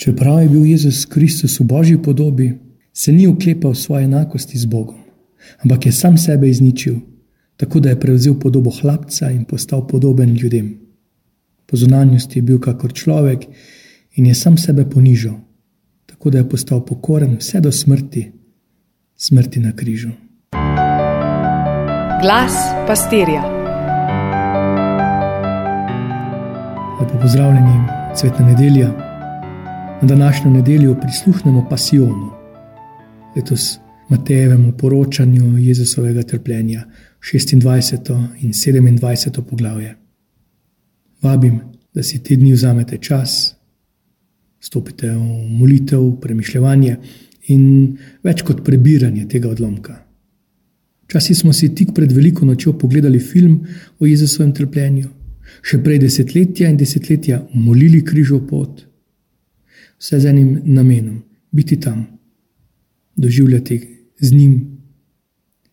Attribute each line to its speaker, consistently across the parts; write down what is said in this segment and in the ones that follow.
Speaker 1: Čeprav je bil Jezus Kristus v božji podobi, se ni uklepal svoje enakosti z Bogom, ampak je sam sebe izničil, tako da je prevzel podobo hlapca in postal podoben ljudem. Po zunanjosti je bil kakor človek in je sam sebe ponižal, tako da je postal pokoren vse do smrti, smrti na križu.
Speaker 2: Glas pastirja.
Speaker 1: Lepo pozdravljeni, cvetna nedelja. Na današnjo nedeljo prisluhnemo pasijonu, letos Matejevemu poročanju Jezusovega trpljenja, 26. in 27. poglavje. Vabim, da si te dni vzamete čas, stopite v molitev, premišljanje in več kot prebiranje tega odlomka. Včasih smo si tik pred veliko nočjo pogledali film o Jezusovem trpljenju, še prej desetletja in desetletja molili križov pot, vse z enim namenom: biti tam, doživljati z njim,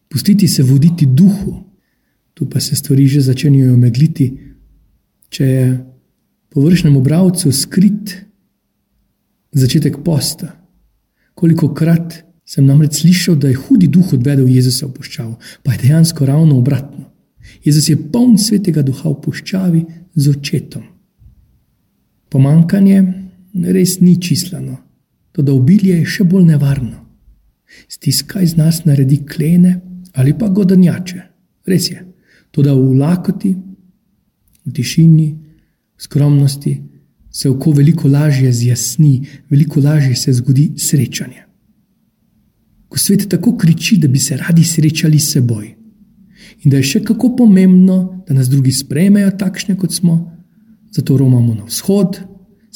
Speaker 1: pustiti se voditi duhu. Tu pa se stvari že začenjajo megliti, če je površnemu bravcu skrit začetek posta. Koliko krat Sem namreč slišal, da je hudi duh odvedel Jezusa v puščavo, pa je dejansko ravno obratno. Jezus je poln svetega duha v puščavi z očetom. Pomankanje res ni čislano, to da obilje je še bolj nevarno. Stiska iz nas naredi klene ali pa godanjače. Res je, to da v lakoti, v tišini, v skromnosti se oko veliko lažje zjasni, veliko lažje se zgodi srečanje ko svet tako kriči, da bi se radi srečali s seboj. In da je še kako pomembno, da nas drugi sprejmejo takšne, kot smo, zato romamo na vzhod,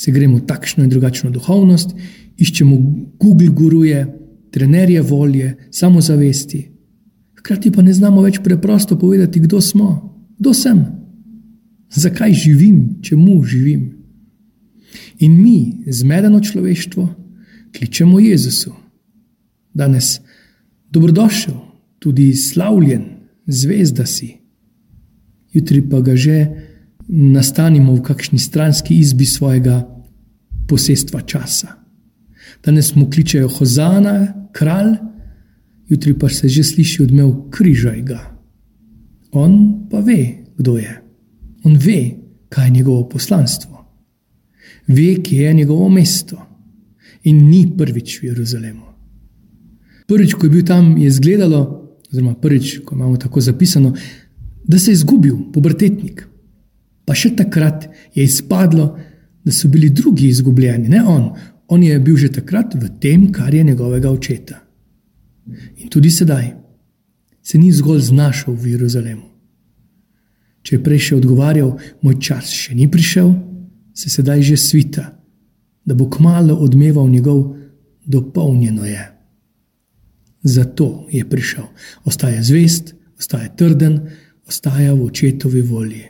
Speaker 1: se gremo takšno in drugačno duhovnost, iščemo Google guruje, trenerje volje, samozavesti. Hkrati pa ne znamo več preprosto povedati, kdo smo, kdo sem, zakaj živim, čemu živim. In mi, zmedeno človeštvo, kličemo Jezusu danes dobrodošel, tudi slavljen, zvezda si. Jutri pa ga že nastanimo v kakšni stranski izbi svojega posestva časa. Danes mu kličejo Hozana, kralj, jutri pa se že sliši odmev križaj ga. On pa ve, kdo je. On ve, kaj je njegovo poslanstvo. Ve, kje je njegovo mesto. In ni prvič v Jeruzalemu. Prvič, ko je bil tam, je izgledalo, oziroma prvič, ko imamo tako zapisano, da se je izgubil, pubertetnik. Pa še takrat je izpadlo, da so bili drugi izgubljeni, ne on. On je bil že takrat v tem, kar je njegovega očeta. In tudi sedaj se ni zgolj znašel v Jeruzalemu. Če je prej še odgovarjal, moj čas še ni prišel, se sedaj že svita, da bo kmalo odmeval njegov, dopolnjeno je. Zato je prišel. Ostaja zvest, ostaja trden, ostaja v očetovi volji.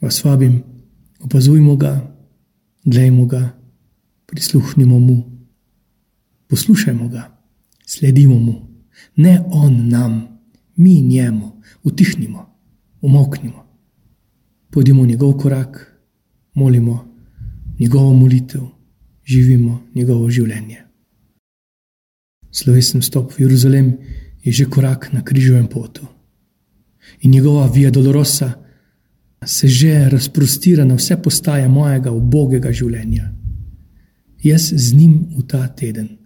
Speaker 1: Vas vabim, opazujmo ga, gledajmo ga, prisluhnimo mu, poslušajmo ga, sledimo mu. Ne on nam, mi njemu, utihnimo, umoknimo. Pojdimo njegov korak, molimo njegovo molitev, živimo njegovo življenje. Slovesen stop v Jeruzalem je že korak na križovem potu. In njegova via dolorosa se že razprostira na vse postaje mojega ubogega življenja. Jaz z njim v ta teden,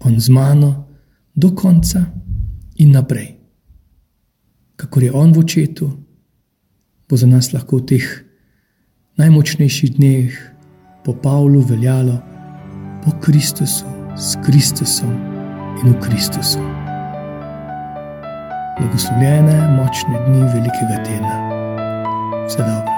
Speaker 1: on z mano do konca in naprej. Kakor je on v očetu, bo za nas lahko v teh najmočnejših dneh po Pavlu veljalo po Kristusu s Kristusom in v Kristusu. Blagoslovljene, močne dni velikega tedna. Vse dobro.